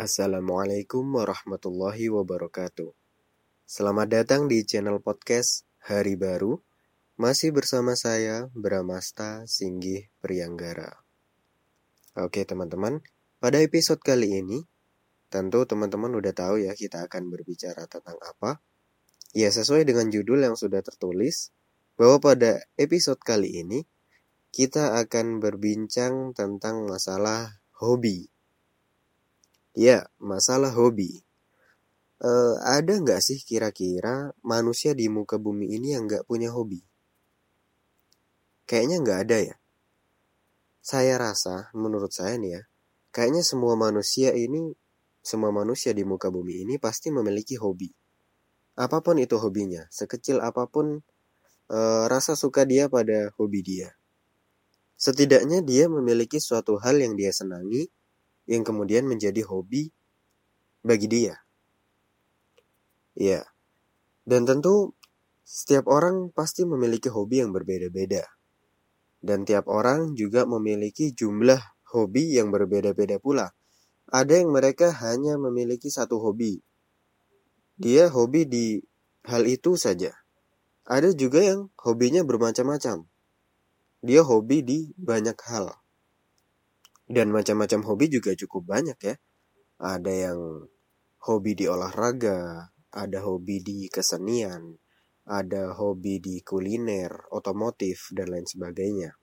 Assalamualaikum warahmatullahi wabarakatuh. Selamat datang di channel podcast Hari Baru. Masih bersama saya Bramasta Singgih Priyanggara. Oke teman-teman, pada episode kali ini tentu teman-teman udah tahu ya kita akan berbicara tentang apa. Ya sesuai dengan judul yang sudah tertulis bahwa pada episode kali ini kita akan berbincang tentang masalah hobi. Ya, masalah hobi. Uh, ada nggak sih kira-kira manusia di muka bumi ini yang nggak punya hobi? Kayaknya nggak ada ya. Saya rasa, menurut saya nih ya, kayaknya semua manusia ini, semua manusia di muka bumi ini pasti memiliki hobi. Apa pun itu hobinya, sekecil apa pun uh, rasa suka dia pada hobi dia. Setidaknya dia memiliki suatu hal yang dia senangi, yang kemudian menjadi hobi bagi dia. Ya, dan tentu setiap orang pasti memiliki hobi yang berbeda-beda. Dan tiap orang juga memiliki jumlah hobi yang berbeda-beda pula. Ada yang mereka hanya memiliki satu hobi. Dia hobi di hal itu saja. Ada juga yang hobinya bermacam-macam. Dia hobi di banyak hal. Dan macam-macam hobi juga cukup banyak ya. Ada yang hobi di olahraga, ada hobi di kesenian, ada hobi di kuliner, otomotif, dan lain sebagainya.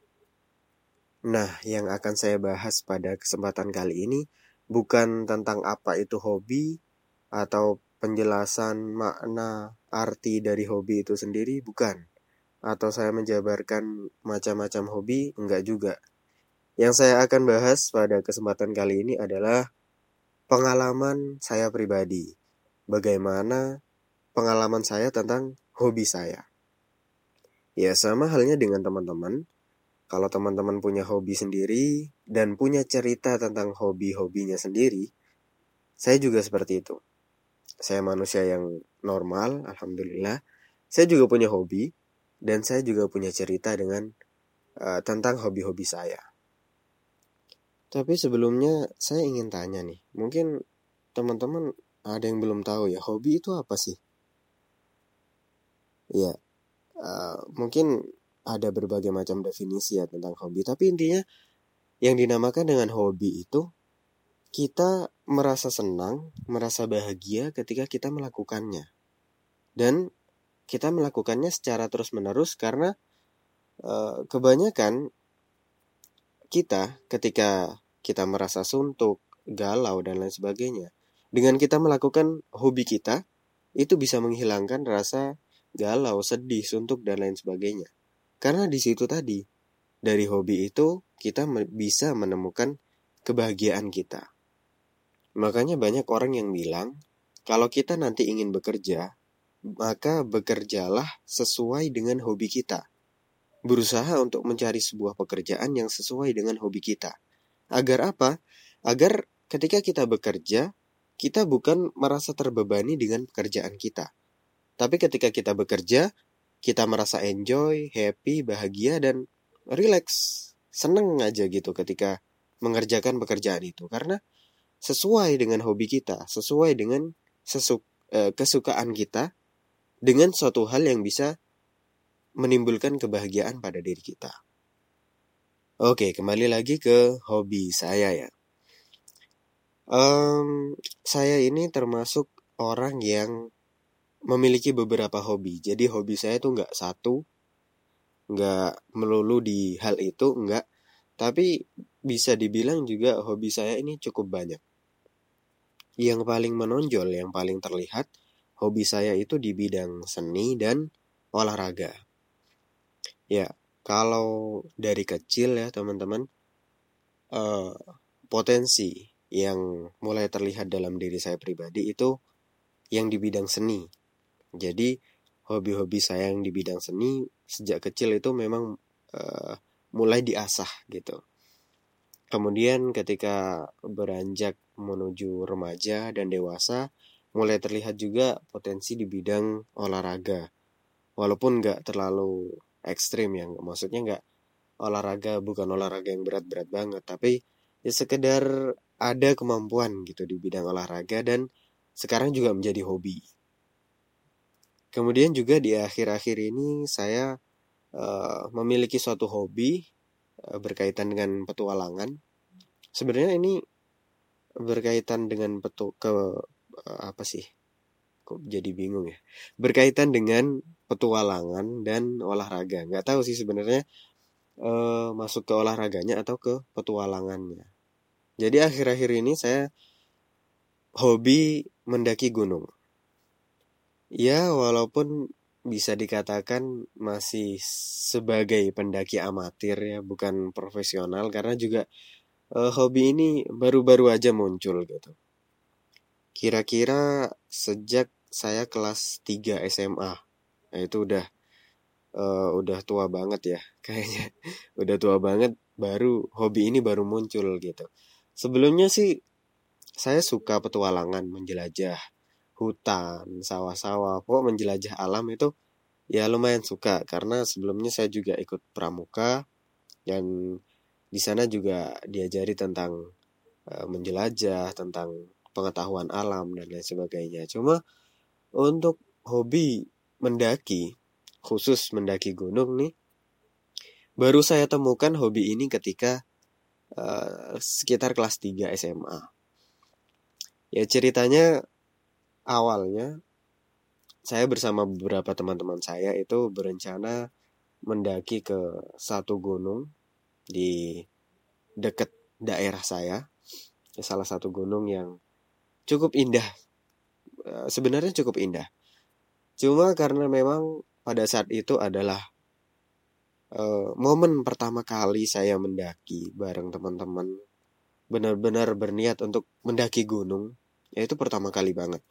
Nah, yang akan saya bahas pada kesempatan kali ini bukan tentang apa itu hobi atau penjelasan makna arti dari hobi itu sendiri, bukan. Atau saya menjabarkan macam-macam hobi, enggak juga. Yang saya akan bahas pada kesempatan kali ini adalah pengalaman saya pribadi. Bagaimana pengalaman saya tentang hobi saya. Ya sama halnya dengan teman-teman. Kalau teman-teman punya hobi sendiri dan punya cerita tentang hobi-hobinya sendiri, saya juga seperti itu. Saya manusia yang normal, alhamdulillah. Saya juga punya hobi dan saya juga punya cerita dengan uh, tentang hobi-hobi saya. Tapi sebelumnya saya ingin tanya nih, mungkin teman-teman ada yang belum tahu ya, hobi itu apa sih? Ya, uh, mungkin ada berbagai macam definisi ya tentang hobi, tapi intinya yang dinamakan dengan hobi itu kita merasa senang, merasa bahagia ketika kita melakukannya. Dan kita melakukannya secara terus-menerus karena uh, kebanyakan kita ketika kita merasa suntuk, galau dan lain sebagainya, dengan kita melakukan hobi kita, itu bisa menghilangkan rasa galau, sedih, suntuk, dan lain sebagainya. Karena di situ tadi, dari hobi itu kita bisa menemukan kebahagiaan kita. Makanya banyak orang yang bilang, kalau kita nanti ingin bekerja, maka bekerjalah sesuai dengan hobi kita. Berusaha untuk mencari sebuah pekerjaan yang sesuai dengan hobi kita. Agar apa? Agar ketika kita bekerja, kita bukan merasa terbebani dengan pekerjaan kita, tapi ketika kita bekerja, kita merasa enjoy, happy, bahagia, dan relax. Seneng aja gitu ketika mengerjakan pekerjaan itu. Karena sesuai dengan hobi kita, sesuai dengan sesuk, eh, kesukaan kita, dengan suatu hal yang bisa menimbulkan kebahagiaan pada diri kita. Oke, kembali lagi ke hobi saya ya. Um, saya ini termasuk orang yang memiliki beberapa hobi. Jadi hobi saya tuh nggak satu, nggak melulu di hal itu, nggak. Tapi bisa dibilang juga hobi saya ini cukup banyak. Yang paling menonjol, yang paling terlihat, hobi saya itu di bidang seni dan olahraga. Ya, kalau dari kecil ya teman-teman, uh, potensi yang mulai terlihat dalam diri saya pribadi itu yang di bidang seni jadi hobi-hobi saya yang di bidang seni sejak kecil itu memang uh, mulai diasah gitu. Kemudian ketika beranjak menuju remaja dan dewasa, mulai terlihat juga potensi di bidang olahraga. Walaupun nggak terlalu ekstrim yang maksudnya nggak olahraga bukan olahraga yang berat-berat banget, tapi ya sekedar ada kemampuan gitu di bidang olahraga dan sekarang juga menjadi hobi. Kemudian juga di akhir-akhir ini saya uh, memiliki suatu hobi uh, berkaitan dengan petualangan. Sebenarnya ini berkaitan dengan petu ke uh, apa sih? Kok jadi bingung ya? Berkaitan dengan petualangan dan olahraga. Nggak tahu sih sebenarnya uh, masuk ke olahraganya atau ke petualangannya. Jadi akhir-akhir ini saya hobi mendaki gunung. Ya, walaupun bisa dikatakan masih sebagai pendaki amatir ya, bukan profesional karena juga uh, hobi ini baru-baru aja muncul gitu. Kira-kira sejak saya kelas 3 SMA. Nah, itu udah uh, udah tua banget ya kayaknya. udah tua banget baru hobi ini baru muncul gitu. Sebelumnya sih saya suka petualangan, menjelajah hutan, sawah-sawah, pokok menjelajah alam itu ya lumayan suka karena sebelumnya saya juga ikut pramuka dan di sana juga diajari tentang uh, menjelajah, tentang pengetahuan alam dan lain sebagainya. Cuma untuk hobi mendaki, khusus mendaki gunung nih, baru saya temukan hobi ini ketika uh, sekitar kelas 3 SMA. Ya ceritanya awalnya saya bersama beberapa teman-teman saya itu berencana mendaki ke satu gunung di dekat daerah saya. Salah satu gunung yang cukup indah. Eh, sebenarnya cukup indah. Cuma karena memang pada saat itu adalah uh, momen pertama kali saya mendaki bareng teman-teman. Benar-benar berniat untuk mendaki gunung. Ya itu pertama kali banget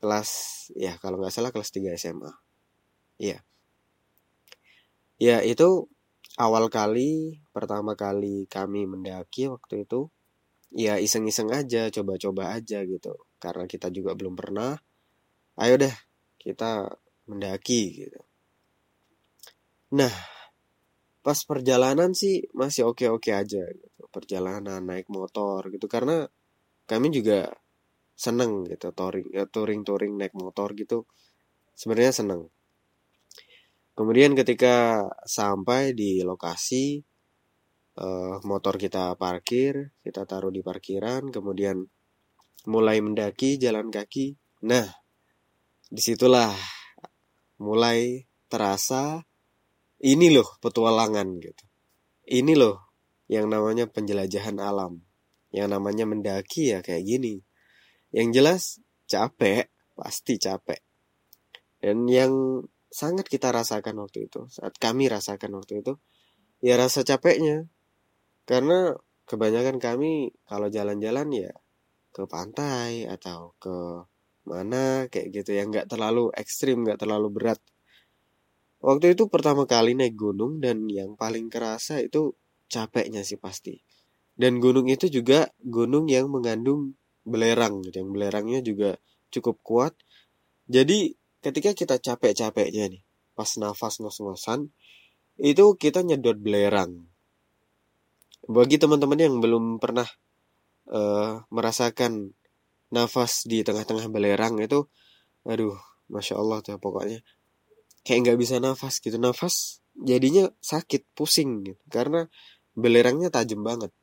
kelas ya kalau nggak salah kelas 3 SMA. Iya. Ya itu awal kali pertama kali kami mendaki waktu itu ya iseng-iseng aja, coba-coba aja gitu. Karena kita juga belum pernah. Ayo deh kita mendaki gitu. Nah, pas perjalanan sih masih oke-oke aja gitu. Perjalanan naik motor gitu karena kami juga seneng gitu touring ya, touring touring naik motor gitu sebenarnya seneng kemudian ketika sampai di lokasi uh, motor kita parkir kita taruh di parkiran kemudian mulai mendaki jalan kaki nah di situlah mulai terasa ini loh petualangan gitu ini loh yang namanya penjelajahan alam yang namanya mendaki ya kayak gini yang jelas capek, pasti capek. Dan yang sangat kita rasakan waktu itu, saat kami rasakan waktu itu, ya rasa capeknya. Karena kebanyakan kami kalau jalan-jalan ya ke pantai atau ke mana kayak gitu yang nggak terlalu ekstrim, nggak terlalu berat. Waktu itu pertama kali naik gunung dan yang paling kerasa itu capeknya sih pasti. Dan gunung itu juga gunung yang mengandung belerang gitu yang belerangnya juga cukup kuat jadi ketika kita capek-capeknya nih pas nafas ngos-ngosan itu kita nyedot belerang bagi teman-teman yang belum pernah uh, merasakan nafas di tengah-tengah belerang itu aduh masya Allah tuh pokoknya kayak nggak bisa nafas gitu nafas jadinya sakit pusing gitu karena belerangnya tajam banget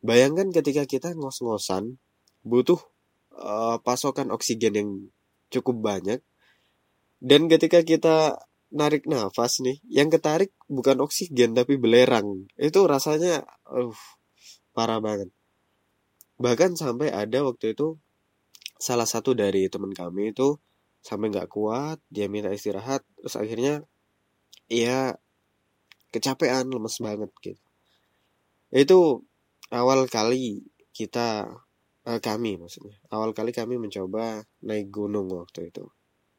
bayangkan ketika kita ngos-ngosan butuh uh, pasokan oksigen yang cukup banyak. Dan ketika kita narik nafas nih, yang ketarik bukan oksigen tapi belerang. Itu rasanya uh, parah banget. Bahkan sampai ada waktu itu salah satu dari teman kami itu sampai nggak kuat, dia minta istirahat, terus akhirnya ya kecapean, lemes banget gitu. Itu awal kali kita uh, kami maksudnya awal kali kami mencoba naik gunung waktu itu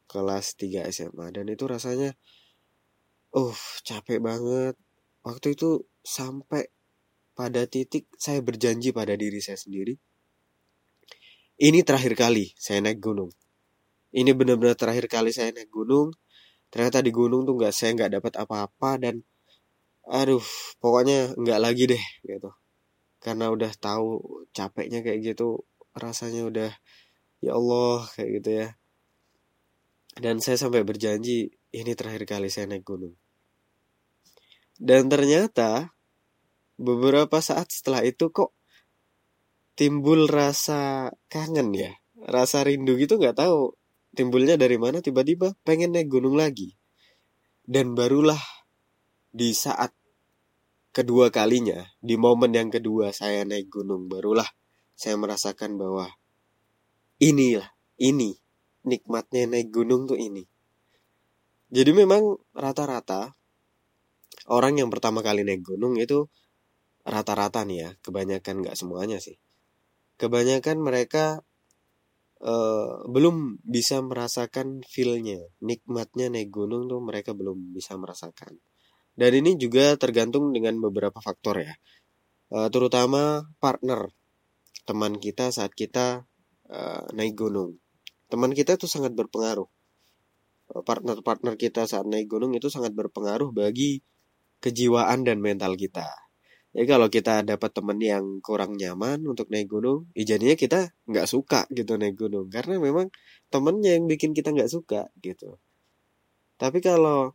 kelas 3 SMA dan itu rasanya uh capek banget waktu itu sampai pada titik saya berjanji pada diri saya sendiri ini terakhir kali saya naik gunung. Ini benar-benar terakhir kali saya naik gunung. Ternyata di gunung tuh nggak saya nggak dapat apa-apa dan aduh pokoknya nggak lagi deh gitu. Karena udah tahu capeknya kayak gitu rasanya udah ya Allah kayak gitu ya. Dan saya sampai berjanji ini terakhir kali saya naik gunung. Dan ternyata beberapa saat setelah itu kok timbul rasa kangen ya? Rasa rindu gitu nggak tahu timbulnya dari mana tiba-tiba pengen naik gunung lagi. Dan barulah di saat kedua kalinya di momen yang kedua saya naik gunung barulah saya merasakan bahwa inilah ini nikmatnya naik gunung tuh ini. Jadi memang rata-rata orang yang pertama kali naik gunung itu rata-rata nih ya kebanyakan nggak semuanya sih kebanyakan mereka uh, belum bisa merasakan feelnya nikmatnya naik gunung tuh mereka belum bisa merasakan. Dan ini juga tergantung dengan beberapa faktor ya. Uh, terutama partner teman kita saat kita uh, naik gunung. Teman kita itu sangat berpengaruh. Partner-partner kita saat naik gunung itu sangat berpengaruh bagi kejiwaan dan mental kita ya kalau kita dapat temen yang kurang nyaman untuk naik gunung ya jadinya kita nggak suka gitu naik gunung. Karena memang temennya yang bikin kita nggak suka gitu. Tapi kalau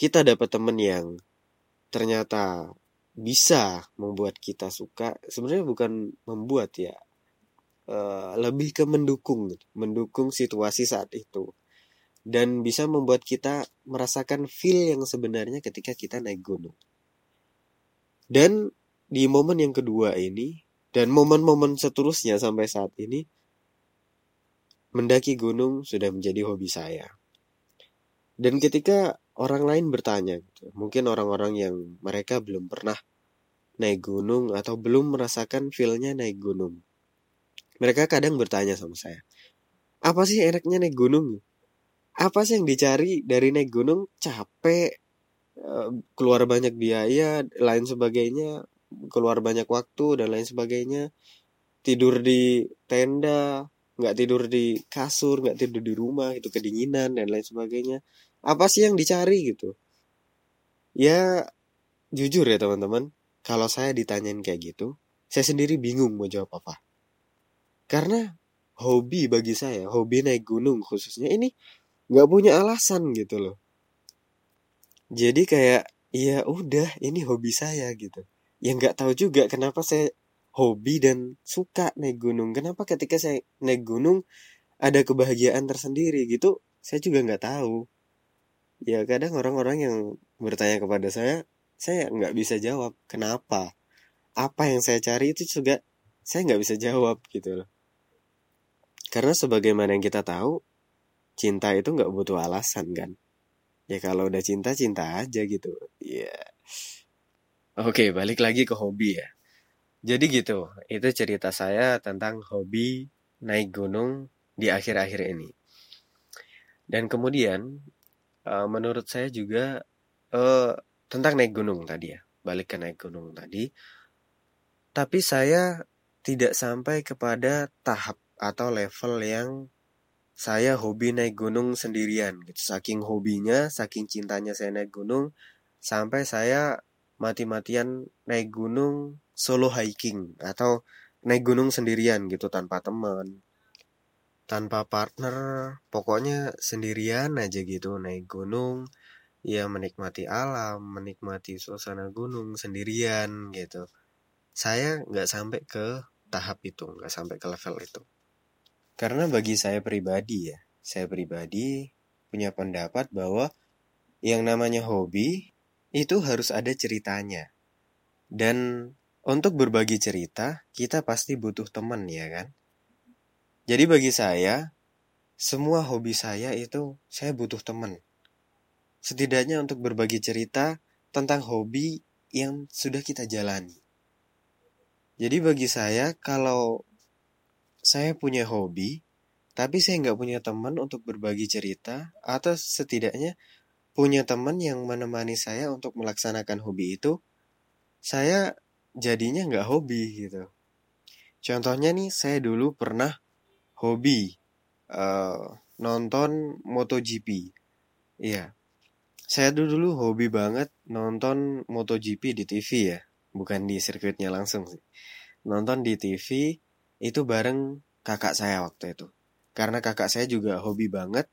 kita dapat temen yang ternyata bisa membuat kita suka sebenarnya bukan membuat ya uh, lebih ke mendukung mendukung situasi saat itu. Dan bisa membuat kita merasakan feel yang sebenarnya ketika kita naik gunung dan di momen yang kedua ini dan momen-momen seterusnya sampai saat ini mendaki gunung sudah menjadi hobi saya. Dan ketika orang lain bertanya gitu, mungkin orang-orang yang mereka belum pernah naik gunung atau belum merasakan feelnya naik gunung. Mereka kadang bertanya sama saya, apa sih enaknya naik gunung? Apa sih yang dicari dari naik gunung? Capek, keluar banyak biaya lain sebagainya keluar banyak waktu dan lain sebagainya. Tidur di tenda nggak tidur di kasur nggak tidur di rumah itu kedinginan dan lain sebagainya. Apa sih yang dicari gitu? Ya jujur ya teman-teman kalau saya ditanyain kayak gitu saya sendiri bingung mau jawab apa. Karena hobi bagi saya hobi naik gunung khususnya ini nggak punya alasan gitu loh jadi kayak ya udah ini hobi saya gitu. Ya nggak tahu juga kenapa saya hobi dan suka naik gunung. Kenapa ketika saya naik gunung ada kebahagiaan tersendiri gitu saya juga nggak tahu. Ya kadang orang-orang yang bertanya kepada saya saya nggak bisa jawab kenapa? Apa yang saya cari itu juga saya nggak bisa jawab gitu loh. Karena sebagaimana yang kita tahu cinta itu nggak butuh alasan kan ya kalau udah cinta cinta aja gitu. Ya yeah. oke balik lagi ke hobi ya. Jadi gitu itu cerita saya tentang hobi naik gunung di akhir-akhir ini. Dan kemudian uh, menurut saya juga uh, tentang naik gunung tadi ya balik ke naik gunung tadi. Tapi saya tidak sampai kepada tahap atau level yang saya hobi naik gunung sendirian gitu. Saking hobinya, saking cintanya saya naik gunung, sampai saya mati-matian naik gunung solo hiking atau naik gunung sendirian gitu tanpa teman, tanpa partner, pokoknya sendirian aja gitu naik gunung, ya menikmati alam, menikmati suasana gunung sendirian gitu. Saya nggak sampai ke tahap itu, nggak sampai ke level itu. Karena bagi saya pribadi ya, saya pribadi punya pendapat bahwa yang namanya hobi itu harus ada ceritanya. Dan untuk berbagi cerita, kita pasti butuh teman ya kan? Jadi bagi saya, semua hobi saya itu saya butuh teman. Setidaknya untuk berbagi cerita tentang hobi yang sudah kita jalani. Jadi bagi saya, kalau saya punya hobi, tapi saya nggak punya teman untuk berbagi cerita, atau setidaknya punya teman yang menemani saya untuk melaksanakan hobi itu, saya jadinya nggak hobi gitu. Contohnya nih, saya dulu pernah hobi uh, nonton MotoGP. Iya, saya dulu hobi banget nonton MotoGP di TV ya. bukan di sirkuitnya langsung sih. Nonton di TV itu bareng kakak saya waktu itu. Karena kakak saya juga hobi banget,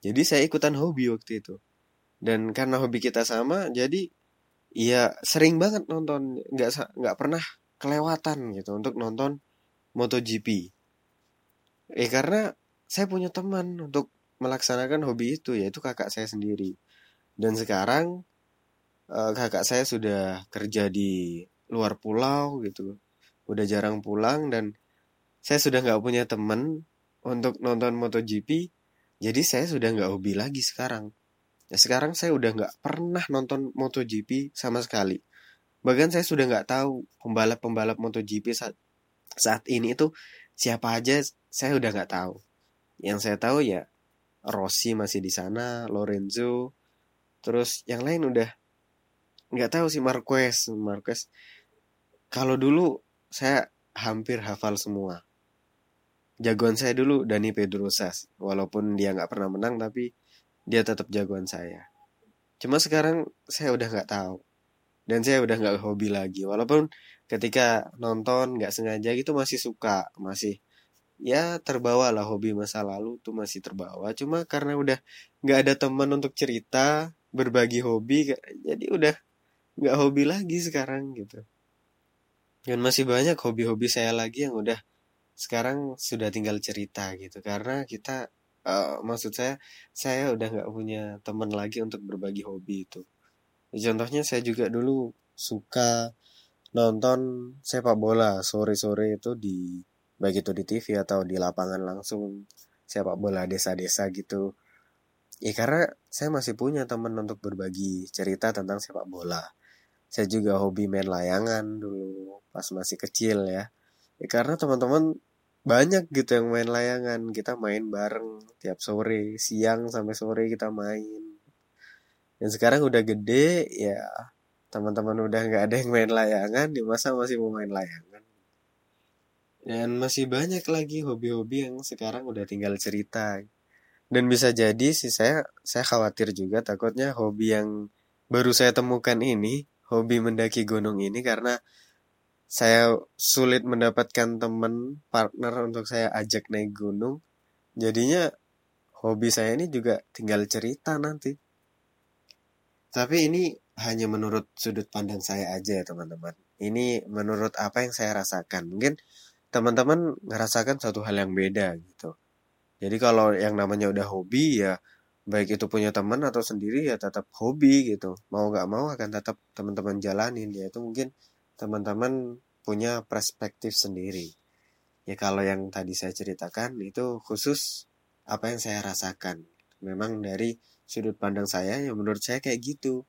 jadi saya ikutan hobi waktu itu. Dan karena hobi kita sama, jadi ya sering banget nonton, nggak nggak pernah kelewatan gitu untuk nonton MotoGP. Eh karena saya punya teman untuk melaksanakan hobi itu yaitu kakak saya sendiri. Dan sekarang uh, kakak saya sudah kerja di luar pulau gitu udah jarang pulang dan saya sudah nggak punya temen untuk nonton MotoGP jadi saya sudah nggak hobi lagi sekarang. Ya sekarang saya udah nggak pernah nonton MotoGP sama sekali. Bahkan saya sudah nggak tahu pembalap-pembalap MotoGP saat saat ini itu siapa aja saya udah nggak tahu. Yang saya tahu ya Rossi masih di sana Lorenzo terus yang lain udah nggak tahu sih Marquez. Marquez kalau dulu saya hampir hafal semua jagoan saya dulu Dani Pedrosa walaupun dia nggak pernah menang tapi dia tetap jagoan saya. Cuma sekarang saya udah nggak tahu. Dan saya udah nggak hobi lagi. Walaupun ketika nonton nggak sengaja gitu masih suka. Masih ya terbawa lah hobi masa lalu tuh masih terbawa. Cuma karena udah nggak ada teman untuk cerita berbagi hobi jadi udah nggak hobi lagi sekarang gitu. Dan masih banyak hobi-hobi saya lagi yang udah sekarang sudah tinggal cerita gitu. Karena kita uh, maksud saya saya udah nggak punya teman lagi untuk berbagi hobi itu. Contohnya saya juga dulu suka nonton sepak bola. Sore-sore itu di baik itu di TV atau di lapangan langsung sepak bola desa-desa gitu. Ya karena saya masih punya teman untuk berbagi cerita tentang sepak bola. Saya juga hobi main layangan dulu pas masih kecil ya, ya karena teman-teman banyak gitu yang main layangan. Kita main bareng tiap sore siang sampai sore kita main. Dan sekarang udah gede ya teman-teman udah nggak ada yang main layangan di masa masih mau main layangan? Dan masih banyak lagi hobi-hobi yang sekarang udah tinggal cerita. Dan bisa jadi sih saya saya khawatir juga takutnya hobi yang baru saya temukan ini hobi mendaki gunung ini karena saya sulit mendapatkan teman partner untuk saya ajak naik gunung. Jadinya hobi saya ini juga tinggal cerita nanti. Tapi ini hanya menurut sudut pandang saya aja ya teman-teman. Ini menurut apa yang saya rasakan. Mungkin teman-teman ngerasakan satu hal yang beda gitu. Jadi kalau yang namanya udah hobi ya baik itu punya teman atau sendiri ya tetap hobi gitu mau nggak mau akan tetap teman-teman jalanin ya itu mungkin teman-teman punya perspektif sendiri. Ya kalau yang tadi saya ceritakan itu khusus apa yang saya rasakan. Memang dari sudut pandang saya yang menurut saya kayak gitu.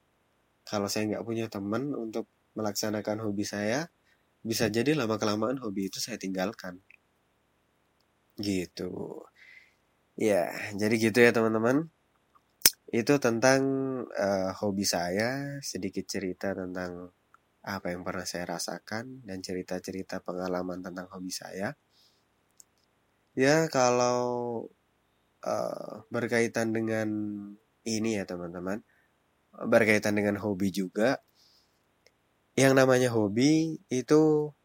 Kalau saya nggak punya teman untuk melaksanakan hobi saya bisa jadi lama kelamaan hobi itu saya tinggalkan. Gitu. Ya jadi gitu ya teman-teman. Itu tentang uh, hobi saya, sedikit cerita tentang apa yang pernah saya rasakan dan cerita-cerita pengalaman tentang hobi saya. Ya, kalau uh, berkaitan dengan ini ya teman-teman, berkaitan dengan hobi juga, yang namanya hobi itu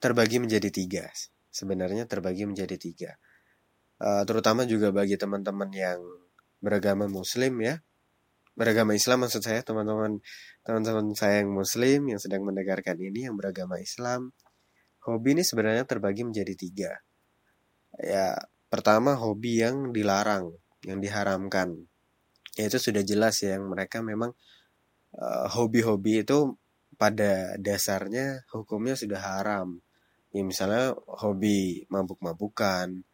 terbagi menjadi tiga. Sebenarnya terbagi menjadi tiga. Uh, terutama juga bagi teman-teman yang beragama muslim ya beragama Islam maksud saya teman-teman teman-teman saya yang muslim yang sedang mendengarkan ini yang beragama Islam hobi ini sebenarnya terbagi menjadi tiga. Ya pertama hobi yang dilarang yang diharamkan. Ya itu sudah jelas ya yang mereka memang uh, hobi-hobi itu pada dasarnya hukumnya sudah haram. Ya misalnya hobi mabuk-mabukan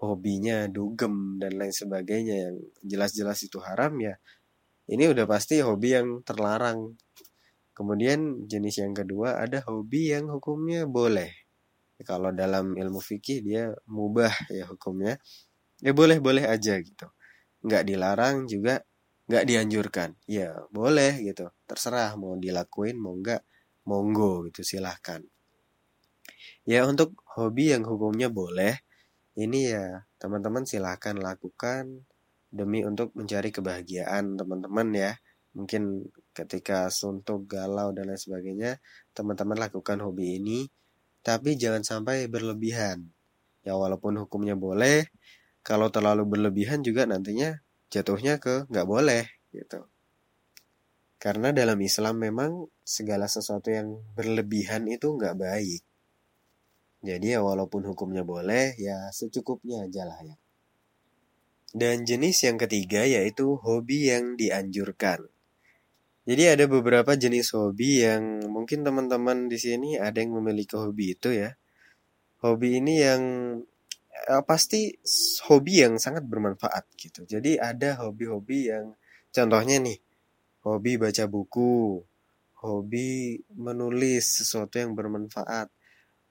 hobinya dugem dan lain sebagainya yang jelas-jelas itu haram ya ini udah pasti hobi yang terlarang. Kemudian jenis yang kedua ada hobi yang hukumnya boleh. Kalau dalam ilmu fikih dia mubah ya hukumnya. Ya boleh boleh aja gitu. Nggak dilarang juga nggak dianjurkan. Ya boleh gitu. Terserah mau dilakuin mau nggak monggo gitu silahkan. Ya untuk hobi yang hukumnya boleh ini ya teman-teman silahkan lakukan demi untuk mencari kebahagiaan teman-teman ya Mungkin ketika suntuk, galau, dan lain sebagainya, teman-teman lakukan hobi ini, tapi jangan sampai berlebihan. Ya walaupun hukumnya boleh, kalau terlalu berlebihan juga nantinya jatuhnya ke nggak boleh gitu. Karena dalam Islam memang segala sesuatu yang berlebihan itu nggak baik. Jadi ya walaupun hukumnya boleh, ya secukupnya aja lah ya. Dan jenis yang ketiga yaitu hobi yang dianjurkan. Jadi ada beberapa jenis hobi yang mungkin teman-teman di sini ada yang memiliki hobi itu ya. Hobi ini yang eh, pasti hobi yang sangat bermanfaat gitu. Jadi ada hobi-hobi yang contohnya nih, hobi baca buku, hobi menulis sesuatu yang bermanfaat,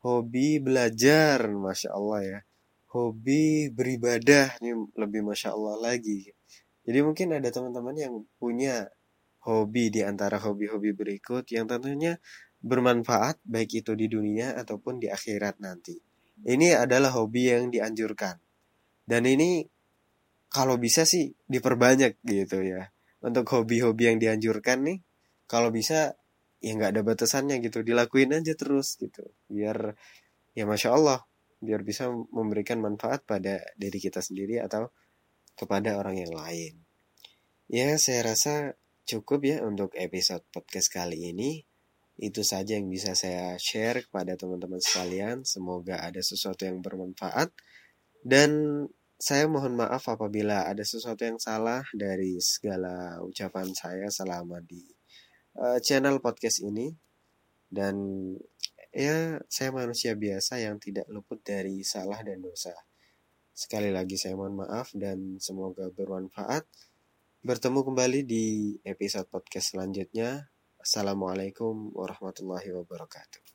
hobi belajar, masya Allah ya hobi beribadah ini lebih masya Allah lagi. Jadi mungkin ada teman-teman yang punya hobi di antara hobi-hobi berikut yang tentunya bermanfaat baik itu di dunia ataupun di akhirat nanti. Ini adalah hobi yang dianjurkan. Dan ini kalau bisa sih diperbanyak gitu ya. Untuk hobi-hobi yang dianjurkan nih, kalau bisa ya nggak ada batasannya gitu, dilakuin aja terus gitu. Biar ya masya Allah biar bisa memberikan manfaat pada diri kita sendiri atau kepada orang yang lain. Ya, saya rasa cukup ya untuk episode podcast kali ini. Itu saja yang bisa saya share kepada teman-teman sekalian. Semoga ada sesuatu yang bermanfaat. Dan saya mohon maaf apabila ada sesuatu yang salah dari segala ucapan saya selama di uh, channel podcast ini. Dan Ya, saya manusia biasa yang tidak luput dari salah dan dosa. Sekali lagi saya mohon maaf dan semoga bermanfaat. Bertemu kembali di episode podcast selanjutnya. Assalamualaikum warahmatullahi wabarakatuh.